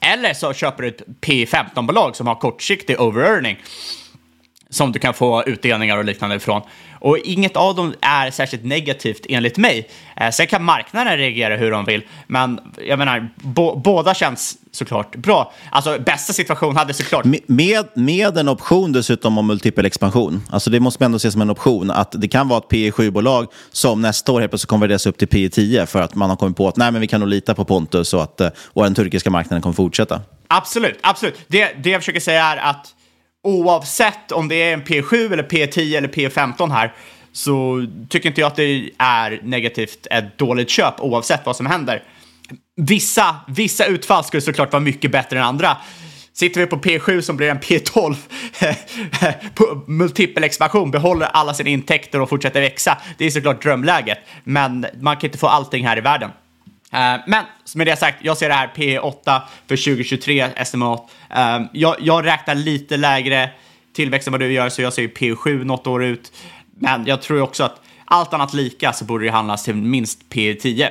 Eller så köper du ett P15-bolag som har kortsiktig overearning som du kan få utdelningar och liknande ifrån. Och inget av dem är särskilt negativt enligt mig. Eh, sen kan marknaden reagera hur de vill, men jag menar, båda känns såklart bra. Alltså bästa situation hade såklart... Med, med en option dessutom om multipel expansion. Alltså det måste man ändå se som en option. Att det kan vara ett P 7-bolag som nästa år helt plötsligt konverteras upp till P 10 för att man har kommit på att nej, men vi kan nog lita på Pontus och att och den turkiska marknaden kommer fortsätta. Absolut, absolut. Det, det jag försöker säga är att oavsett om det är en P7 eller P10 eller P15 här så tycker inte jag att det är negativt ett dåligt köp oavsett vad som händer. Vissa, vissa utfall skulle såklart vara mycket bättre än andra. Sitter vi på P7 som blir en P12 på multipel expansion, behåller alla sina intäkter och fortsätter växa. Det är såklart drömläget, men man kan inte få allting här i världen. Eh, men med det sagt, jag ser det här P8 för 2023 estimat. Eh, jag, jag räknar lite lägre tillväxt än vad du gör, så jag ser P7 något år ut. Men jag tror också att allt annat lika så borde det handlas till minst P10.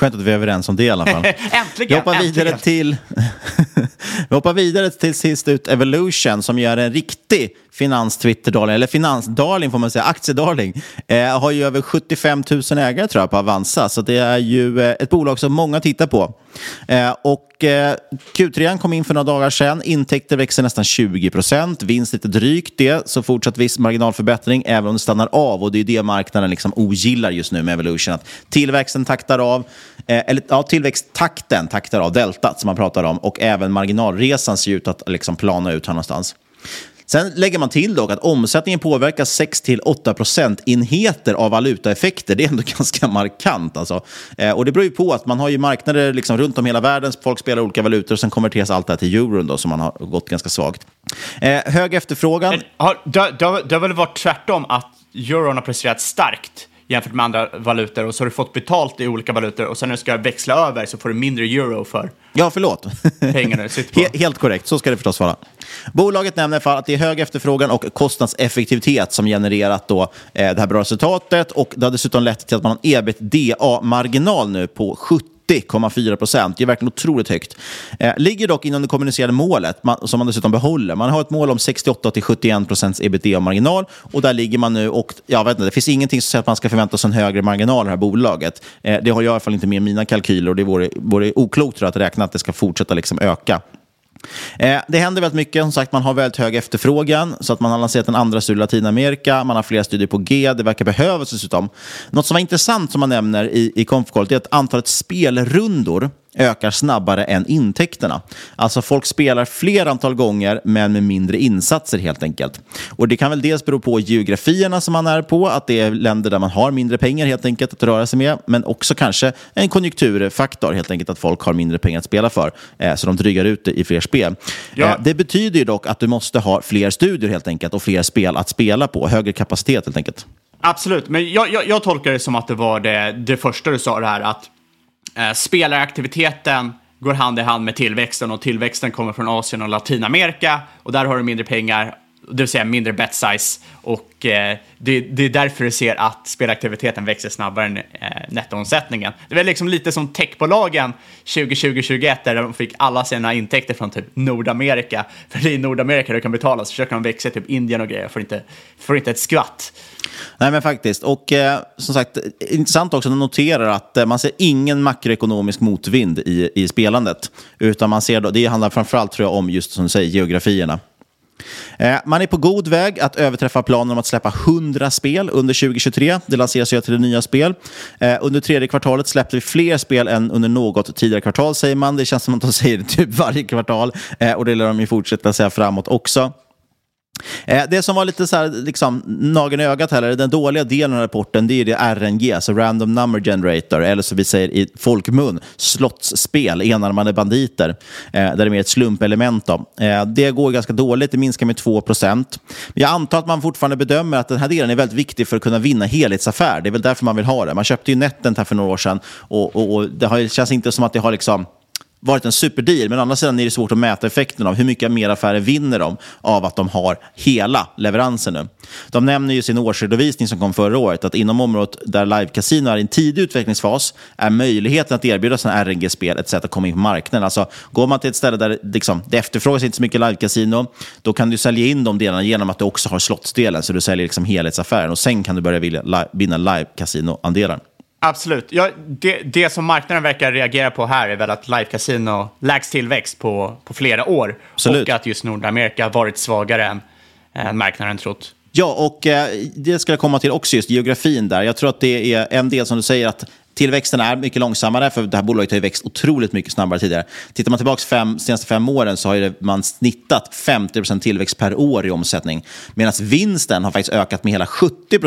Skönt att vi är överens om det i alla fall. äntligen! Vi hoppar vidare äntligen. till Vi hoppar vidare till sist ut Evolution som gör en riktig finans-Twitter-darling, eller finans-darling får man säga, aktiedarling. Eh, har ju över 75 000 ägare tror jag på Avanza, så det är ju eh, ett bolag som många tittar på. Eh, och eh, Q3 kom in för några dagar sedan, intäkter växer nästan 20 procent, vinst lite drygt det, så fortsatt viss marginalförbättring även om det stannar av och det är det marknaden liksom ogillar just nu med Evolution, att tillväxten taktar av, eh, eller ja, tillväxttakten taktar av, deltat som man pratar om, och även marginalresan ser ut att liksom plana ut här någonstans. Sen lägger man till dock att omsättningen påverkas 6-8 procentenheter av valutaeffekter. Det är ändå ganska markant. Alltså. Eh, och det beror ju på att man har ju marknader liksom runt om hela världen, folk spelar olika valutor och sen konverteras allt det här till euron då, som man har gått ganska svagt. Eh, hög efterfrågan. Har, det, det, det har väl varit tvärtom att euron har presterat starkt jämfört med andra valutor och så har du fått betalt i olika valutor och sen när du ska växla över så får du mindre euro för Ja, förlåt. pengarna du sitter på. He- helt korrekt, så ska det förstås vara. Bolaget nämner för att det är hög efterfrågan och kostnadseffektivitet som genererat då, eh, det här bra resultatet och det har dessutom lett till att man har en ebitda-marginal nu på 70,4 procent. Det är verkligen otroligt högt. Eh, ligger dock inom det kommunicerade målet, man, som man dessutom behåller. Man har ett mål om 68-71 procents ebitda-marginal och där ligger man nu. och jag vet inte, Det finns ingenting som säger att man ska förvänta sig en högre marginal i det här bolaget. Eh, det har jag i alla fall inte med i mina kalkyler och det vore, vore oklokt tror jag, att räkna att det ska fortsätta liksom öka. Eh, det händer väldigt mycket. Som sagt, man har väldigt hög efterfrågan. Så att man har lanserat en andra studie i Latinamerika. Man har flera studier på G. Det verkar behövas dessutom. Något som var intressant som man nämner i, i konfkollet är att antalet spelrundor ökar snabbare än intäkterna. Alltså folk spelar fler antal gånger men med mindre insatser helt enkelt. Och Det kan väl dels bero på geografierna som man är på, att det är länder där man har mindre pengar helt enkelt att röra sig med, men också kanske en konjunkturfaktor helt enkelt att folk har mindre pengar att spela för, eh, så de drygar ut det i fler spel. Ja. Eh, det betyder ju dock att du måste ha fler studier helt enkelt och fler spel att spela på, högre kapacitet helt enkelt. Absolut, men jag, jag, jag tolkar det som att det var det, det första du sa det här att eh, spelaraktiviteten går hand i hand med tillväxten och tillväxten kommer från Asien och Latinamerika och där har du mindre pengar, det vill säga mindre bet size och eh, det, det är därför du ser att spelaktiviteten växer snabbare än eh, nettoomsättningen. Det var liksom lite som techbolagen 2020-2021 där de fick alla sina intäkter från typ Nordamerika. För det är i Nordamerika du kan betala så försöker de växa i typ Indien och grejer får inte, får inte ett skvatt. Nej, men faktiskt. Och eh, som sagt, intressant också att notera att eh, man ser ingen makroekonomisk motvind i, i spelandet. Utan man ser då, det handlar framförallt tror jag om just som du säger, geografierna. Eh, man är på god väg att överträffa planen om att släppa 100 spel under 2023. Det lanseras ju till nya spel. Eh, under tredje kvartalet släppte vi fler spel än under något tidigare kvartal, säger man. Det känns som att de säger det typ varje kvartal. Eh, och det lär de ju fortsätta säga framåt också. Eh, det som var lite så här, liksom, nageln i ögat här, den dåliga delen av rapporten, det är det RNG, alltså Random Number Generator, eller som vi säger i folkmun, slottsspel, enarmade banditer, eh, där det är mer ett slumpelement. Då. Eh, det går ganska dåligt, det minskar med 2 procent. Jag antar att man fortfarande bedömer att den här delen är väldigt viktig för att kunna vinna helhetsaffär. Det är väl därför man vill ha det. Man köpte ju Netent här för några år sedan och, och, och det har, känns inte som att det har liksom varit en superdeal, men å andra sidan är det svårt att mäta effekten av hur mycket mer affärer vinner de av att de har hela leveransen nu. De nämner ju sin årsredovisning som kom förra året att inom området där live-casino är i en tidig utvecklingsfas är möjligheten att erbjuda sådana RNG-spel ett sätt att komma in på marknaden. Alltså, går man till ett ställe där liksom, det efterfrågas inte så mycket live-casino, då kan du sälja in de delarna genom att du också har slottsdelen, så du säljer liksom helhetsaffären och sen kan du börja vilja li- vinna live-casino-andelar. Absolut. Ja, det, det som marknaden verkar reagera på här är väl att live casino lägst tillväxt på, på flera år. Absolut. Och att just Nordamerika varit svagare än, än marknaden trott. Ja, och eh, det ska jag komma till också, just geografin där. Jag tror att det är en del som du säger att tillväxten är mycket långsammare, för det här bolaget har ju växt otroligt mycket snabbare tidigare. Tittar man tillbaka fem, senaste fem åren så har man snittat 50% tillväxt per år i omsättning, medan vinsten har faktiskt ökat med hela 70 eh,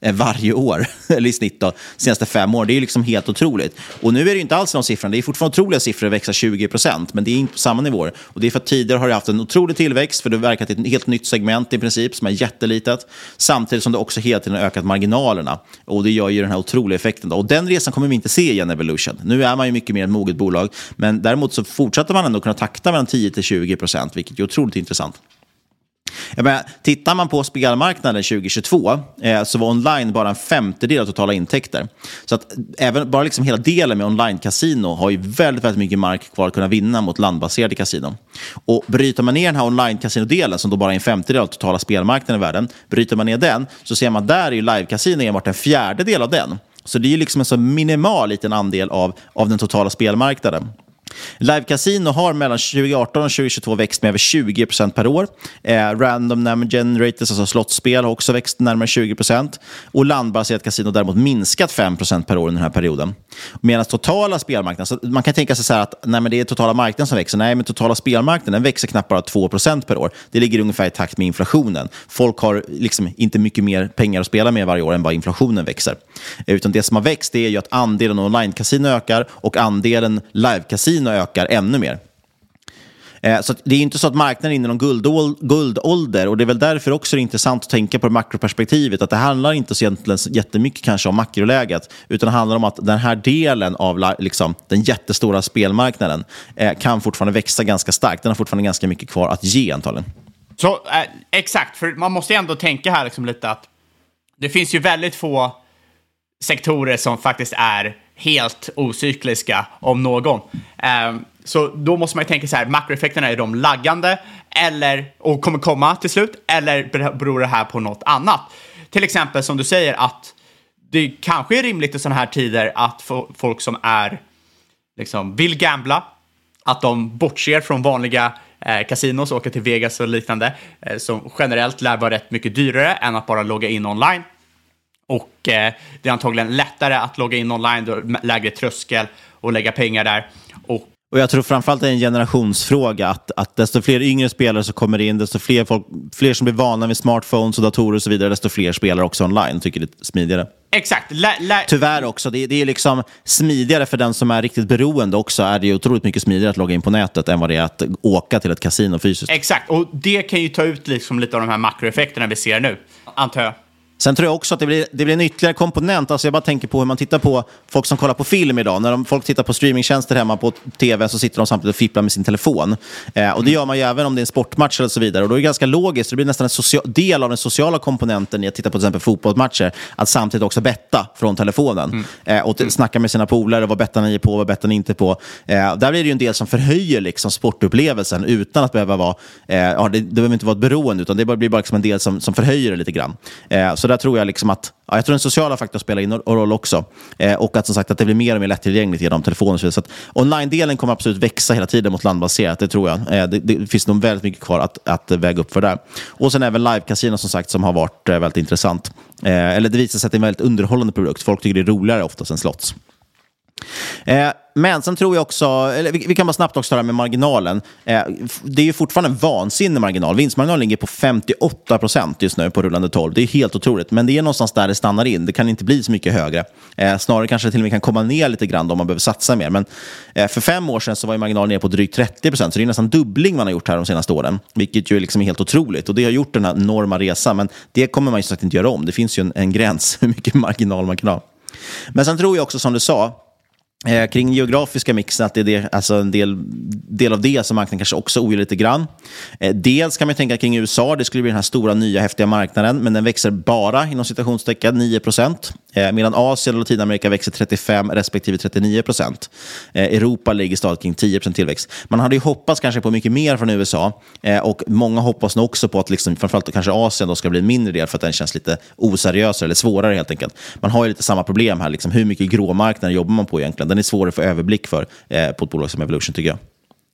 Eh, varje år, eller i snitt då, senaste fem åren. Det är liksom helt otroligt. Och nu är det inte alls de siffrorna. Det är fortfarande otroliga siffror att växa 20% men det är inte på samma nivåer. Och det är för att tidigare har det haft en otrolig tillväxt, för det verkar till ett helt nytt segment i princip, som är jättelitet, samtidigt som det också hela tiden har ökat marginalerna. Och det gör ju den här otroliga effekten. Då. Och den resan kommer vi inte se igen i Evolution. Nu är man ju mycket mer ett moget bolag, men däremot så fortsätter man ändå kunna takta mellan 10 till 20% vilket är otroligt intressant. Jag menar, tittar man på spelmarknaden 2022 eh, så var online bara en femtedel av totala intäkter. Så att även bara liksom hela delen med online-casino har ju väldigt, väldigt mycket mark kvar att kunna vinna mot landbaserade kasinon. Och bryter man ner den här online-casino-delen, som då bara är en femtedel av totala spelmarknaden i världen, bryter man ner den så ser man där är ju live-casino enbart en fjärdedel av den. Så det är ju liksom en så minimal liten andel av, av den totala spelmarknaden. Live Casino har mellan 2018 och 2022 växt med över 20% per år. Eh, random number generators, alltså slottspel, har också växt närmare 20% Och landbaserat kasino däremot minskat 5% per år under den här perioden. Medan totala spelmarknaden, så man kan tänka sig så här att nej, men det är totala marknaden som växer. Nej, men totala spelmarknaden växer knappt bara 2% per år. Det ligger ungefär i takt med inflationen. Folk har liksom inte mycket mer pengar att spela med varje år än vad inflationen växer. Eh, Utan det som har växt det är ju att andelen online-casino ökar och andelen live-casino ökar ännu mer. Eh, så det är inte så att marknaden är inne i någon guldålder och det är väl därför också det är intressant att tänka på det makroperspektivet. Att det handlar inte så egentligen jättemycket kanske om makroläget utan det handlar om att den här delen av liksom, den jättestora spelmarknaden eh, kan fortfarande växa ganska starkt. Den har fortfarande ganska mycket kvar att ge antagligen. Så eh, exakt, för man måste ju ändå tänka här liksom lite att det finns ju väldigt få sektorer som faktiskt är helt ocykliska, om någon. Ehm, så då måste man ju tänka så här, makroeffekterna är de laggande eller, och kommer komma till slut, eller beror det här på något annat? Till exempel som du säger att det kanske är rimligt i sådana här tider att folk som är liksom vill gambla, att de bortser från vanliga eh, casinos, åker till Vegas och liknande, eh, som generellt lär vara rätt mycket dyrare än att bara logga in online. Och eh, det är antagligen lättare att logga in online, då lägre tröskel och lägga pengar där. Och Och jag tror framförallt det är en generationsfråga. Att, att desto fler yngre spelare som kommer in, desto fler, folk, fler som blir vana vid smartphones och datorer och så vidare, desto fler spelar också online. Tycker det är smidigare. exakt, lä, lä, Tyvärr också. Det, det är liksom smidigare för den som är riktigt beroende också. Är det otroligt mycket smidigare att logga in på nätet än vad det är att åka till ett kasino fysiskt. exakt, och det kan ju ta ut liksom lite av de här makroeffekterna vi ser nu, antar jag. Sen tror jag också att det blir, det blir en ytterligare komponent. Alltså jag bara tänker på hur man tittar på folk som kollar på film idag. När de, folk tittar på streamingtjänster hemma på tv så sitter de samtidigt och fipplar med sin telefon. Eh, och det gör man ju även om det är en sportmatch eller så vidare. Och då är det ganska logiskt. Det blir nästan en socia- del av den sociala komponenten i att titta på till exempel fotbollsmatcher. Att samtidigt också betta från telefonen. Eh, och t- snacka med sina polare. Vad bettar ni på? Vad bettar ni inte på? Eh, där blir det ju en del som förhöjer liksom sportupplevelsen utan att behöva vara... Eh, ja, det, det behöver inte vara ett beroende, utan det blir bara liksom en del som, som förhöjer det lite grann. Eh, så där tror jag liksom att ja, jag tror den sociala faktorn spelar in roll också. Eh, och att som sagt att det blir mer och mer lättillgängligt genom telefonen. Så. Så att online-delen kommer absolut växa hela tiden mot landbaserat, det tror jag. Eh, det, det finns nog väldigt mycket kvar att, att väga upp för där. Och sen även live-casino som sagt som har varit eh, väldigt intressant. Eh, eller det visar sig att det är en väldigt underhållande produkt. Folk tycker det är roligare oftast än slots. Eh, men sen tror jag också, eller vi, vi kan bara snabbt också ta det här med marginalen. Eh, det är ju fortfarande en vansinnig marginal. Vinstmarginalen ligger på 58 procent just nu på rullande 12. Det är helt otroligt, men det är någonstans där det stannar in. Det kan inte bli så mycket högre. Eh, snarare kanske det till och med kan komma ner lite grann då om man behöver satsa mer. Men eh, för fem år sedan så var ju marginalen ner på drygt 30 procent, så det är nästan dubbling man har gjort här de senaste åren, vilket ju liksom är helt otroligt. Och det har gjort den här enorma resan, men det kommer man ju sagt inte göra om. Det finns ju en, en gräns hur mycket marginal man kan ha. Men sen tror jag också, som du sa, Eh, kring geografiska mixen, att det är det, alltså en del, del av det som marknaden kanske också ogillar lite grann. Eh, dels kan man tänka kring USA, det skulle bli den här stora nya häftiga marknaden, men den växer bara inom citationstecken 9 procent. Eh, medan Asien och Latinamerika växer 35 respektive 39 procent. Eh, Europa ligger stadigt kring 10 procent tillväxt. Man hade ju hoppats kanske på mycket mer från USA eh, och många hoppas nog också på att liksom, framförallt kanske Asien då ska bli en mindre del för att den känns lite oseriösare eller svårare helt enkelt. Man har ju lite samma problem här, liksom, hur mycket gråmarknader jobbar man på egentligen? Den är svår att få överblick för eh, på ett bolag som Evolution tycker jag.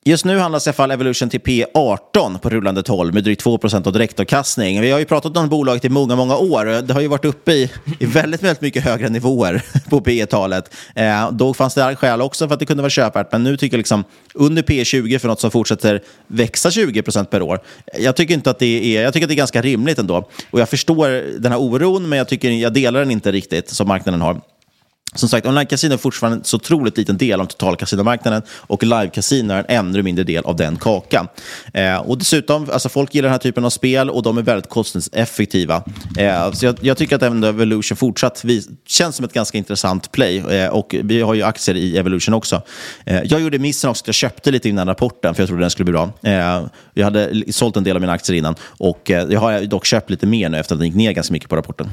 Just nu handlas i alla fall Evolution till P18 på rullande 12 med drygt 2% av direktavkastning. Vi har ju pratat om bolaget i många, många år. Det har ju varit uppe i, i väldigt, väldigt mycket högre nivåer på P-talet. Eh, då fanns det skäl också för att det kunde vara köpvärt, men nu tycker jag liksom under P20 för något som fortsätter växa 20% per år. Jag tycker inte att det är, jag tycker att det är ganska rimligt ändå. Och jag förstår den här oron, men jag, tycker, jag delar den inte riktigt som marknaden har. Som sagt, online-casino är fortfarande en så otroligt liten del av totala kasinomarknaden och live-casino är en ännu mindre del av den kakan. Eh, och dessutom, alltså folk gillar den här typen av spel och de är väldigt kostnadseffektiva. Eh, så jag, jag tycker att även Evolution fortsatt vi, känns som ett ganska intressant play eh, och vi har ju aktier i Evolution också. Eh, jag gjorde missen också att jag köpte lite innan rapporten för jag trodde den skulle bli bra. Eh, jag hade sålt en del av mina aktier innan och eh, jag har dock köpt lite mer nu efter att den gick ner ganska mycket på rapporten.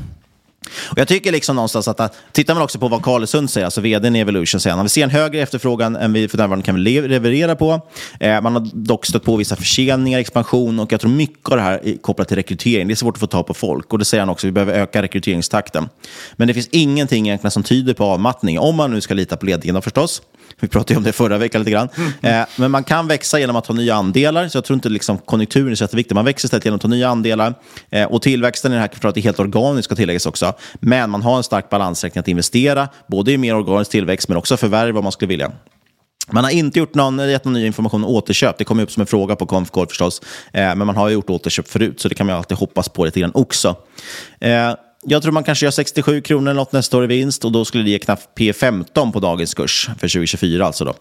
Och jag tycker liksom någonstans att, att tittar man också på vad Karlsund säger, alltså vdn i Evolution, säger han, vi ser en högre efterfrågan än vi för närvarande kan le- leverera på. Eh, man har dock stött på vissa förseningar, expansion och jag tror mycket av det här är kopplat till rekrytering. Det är svårt att få tag på folk och det säger han också, vi behöver öka rekryteringstakten. Men det finns ingenting egentligen som tyder på avmattning, om man nu ska lita på ledningen förstås. Vi pratade ju om det förra veckan lite grann. Eh, men man kan växa genom att ta nya andelar, så jag tror inte liksom konjunkturen är så jätteviktig. Man växer istället genom att ta nya andelar. Eh, och tillväxten i det här kvartalet är helt organisk, ska tilläggas också. Men man har en stark balansräkning att investera, både i mer organisk tillväxt, men också förvärv om man skulle vilja. Man har inte gjort någon, gett någon ny information om återköp. Det kommer upp som en fråga på Confcall förstås. Eh, men man har gjort återköp förut, så det kan man alltid hoppas på lite grann också. Eh, jag tror man kanske gör 67 kronor eller något nästa år i vinst och då skulle det ge knappt P15 på dagens kurs för 2024 alltså då.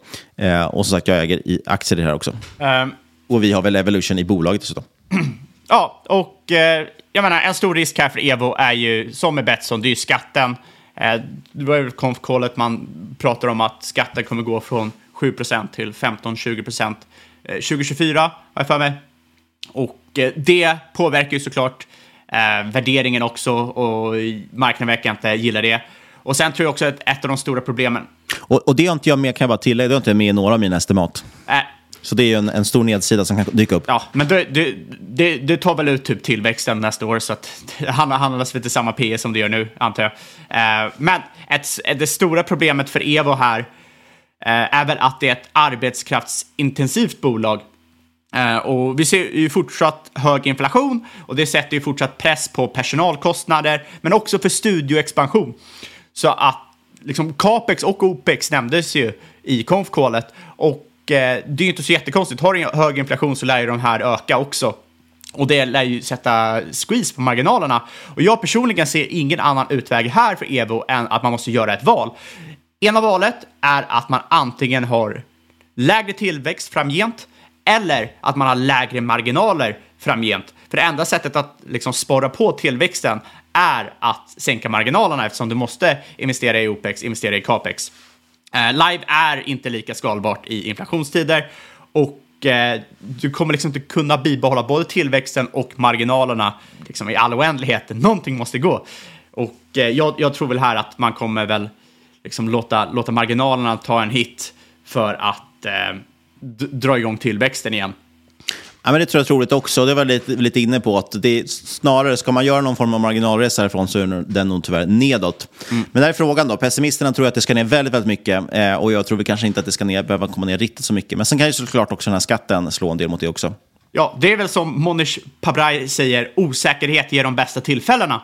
Eh, och som sagt, jag äger i aktier i det här också. Ehm, Och vi har väl Evolution i bolaget dessutom. Ja, och eh, jag menar, en stor risk här för Evo är ju, som med Betsson, det är ju skatten. Eh, det var ju konfkollet man pratar om att skatten kommer gå från 7% till 15-20 eh, 2024, har jag för mig. Och eh, det påverkar ju såklart eh, värderingen också och marknaden verkar inte gilla det. Och sen tror jag också att ett av de stora problemen... Och, och det har inte jag med, kan jag bara tillägga, det har inte med i några av mina estimat. Äh, så det är ju en, en stor nedsida som kan dyka upp. Ja, men det, det, det, det tar väl ut typ tillväxten nästa år, så att det handlas väl till samma P.S. som det gör nu, antar jag. Eh, men ett, det stora problemet för Evo här eh, är väl att det är ett arbetskraftsintensivt bolag. Eh, och vi ser ju fortsatt hög inflation och det sätter ju fortsatt press på personalkostnader, men också för studioexpansion. Så att liksom capex och opex nämndes ju i konfkålet och eh, det är ju inte så jättekonstigt. Har du hög inflation så lär ju de här öka också. Och det lär ju sätta squeeze på marginalerna. Och jag personligen ser ingen annan utväg här för Evo än att man måste göra ett val. Ena valet är att man antingen har lägre tillväxt framgent eller att man har lägre marginaler framgent. För det enda sättet att liksom spara på tillväxten är att sänka marginalerna eftersom du måste investera i OPEX, investera i CAPEX. Eh, live är inte lika skalbart i inflationstider och eh, du kommer liksom inte kunna bibehålla både tillväxten och marginalerna liksom i all oändlighet. Någonting måste gå. Och eh, jag, jag tror väl här att man kommer väl liksom låta, låta marginalerna ta en hit för att eh, dra igång tillväxten igen. Ja, men det tror jag är troligt också. Det var lite, lite inne på att det snarare ska man göra någon form av marginalresa härifrån så är den nog tyvärr nedåt. Men där är frågan då. Pessimisterna tror att det ska ner väldigt, väldigt mycket eh, och jag tror väl kanske inte att det ska ner, behöva komma ner riktigt så mycket. Men sen kan ju såklart också den här skatten slå en del mot det också. Ja, det är väl som Monish Pabrai säger, osäkerhet ger de bästa tillfällena.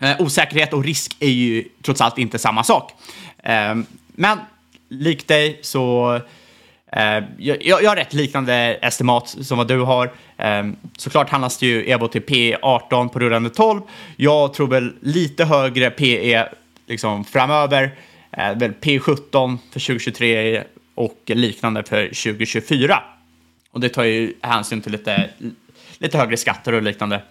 Eh, osäkerhet och risk är ju trots allt inte samma sak. Eh, men likt dig så Eh, jag, jag har rätt liknande estimat som vad du har. Eh, såklart handlas det ju Evo till P 18 på rullande 12. Jag tror väl lite högre PE liksom framöver. Eh, väl P 17 för 2023 och liknande för 2024. Och det tar ju hänsyn till lite, lite högre skatter och liknande.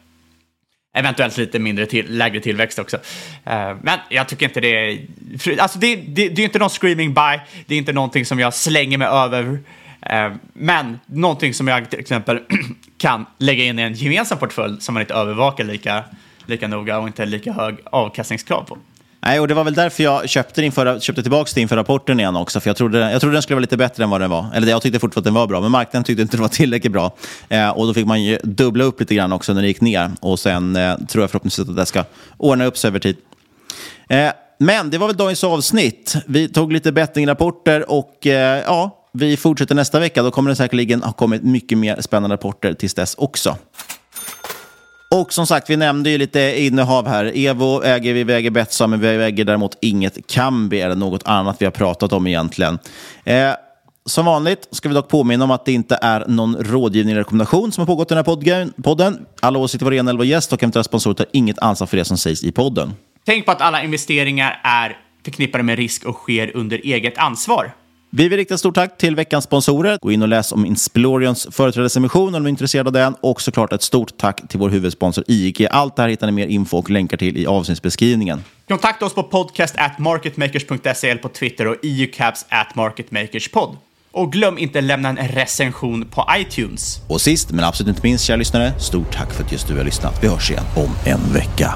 Eventuellt lite mindre till, lägre tillväxt också. Eh, men jag tycker inte det är... Alltså det, det, det är inte någon screaming buy. Det är inte någonting som jag slänger mig över. Eh, men någonting som jag till exempel kan lägga in i en gemensam portfölj som man inte övervakar lika, lika noga och inte lika hög avkastningskrav på. Nej, och det var väl därför jag köpte, din förra, köpte tillbaka det inför rapporten igen också. För jag trodde, jag trodde den skulle vara lite bättre än vad den var. Eller jag tyckte fortfarande att den var bra, men marknaden tyckte inte den var tillräckligt bra. Eh, och då fick man ju dubbla upp lite grann också när det gick ner. Och sen eh, tror jag förhoppningsvis att det ska ordna upp sig över tid. Eh, men det var väl dagens avsnitt. Vi tog lite bettingrapporter och eh, ja, vi fortsätter nästa vecka. Då kommer det säkerligen ha kommit mycket mer spännande rapporter tills dess också. Och som sagt, vi nämnde ju lite innehav här. Evo äger vi, vi äger Betsson, men vi äger däremot inget Kambi eller något annat vi har pratat om egentligen. Eh, som vanligt ska vi dock påminna om att det inte är någon rådgivning eller rekommendation som har pågått i den här podden. podden. Alla åsikter var rena eller var gäst och eventuella sponsorer tar inget ansvar för det som sägs i podden. Tänk på att alla investeringar är förknippade med risk och sker under eget ansvar. Vi vill rikta stort tack till veckans sponsorer. Gå in och läs om Insplorions företrädesemission om du är intresserad av den. Och såklart ett stort tack till vår huvudsponsor IIG. Allt det här hittar ni mer info och länkar till i avsnittsbeskrivningen. Kontakta oss på podcast at marketmakers.se eller på Twitter och eucaps at marketmakerspod. Och glöm inte lämna en recension på iTunes. Och sist men absolut inte minst, kära lyssnare, stort tack för att just du har lyssnat. Vi hörs igen om en vecka.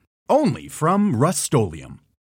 Only from Rust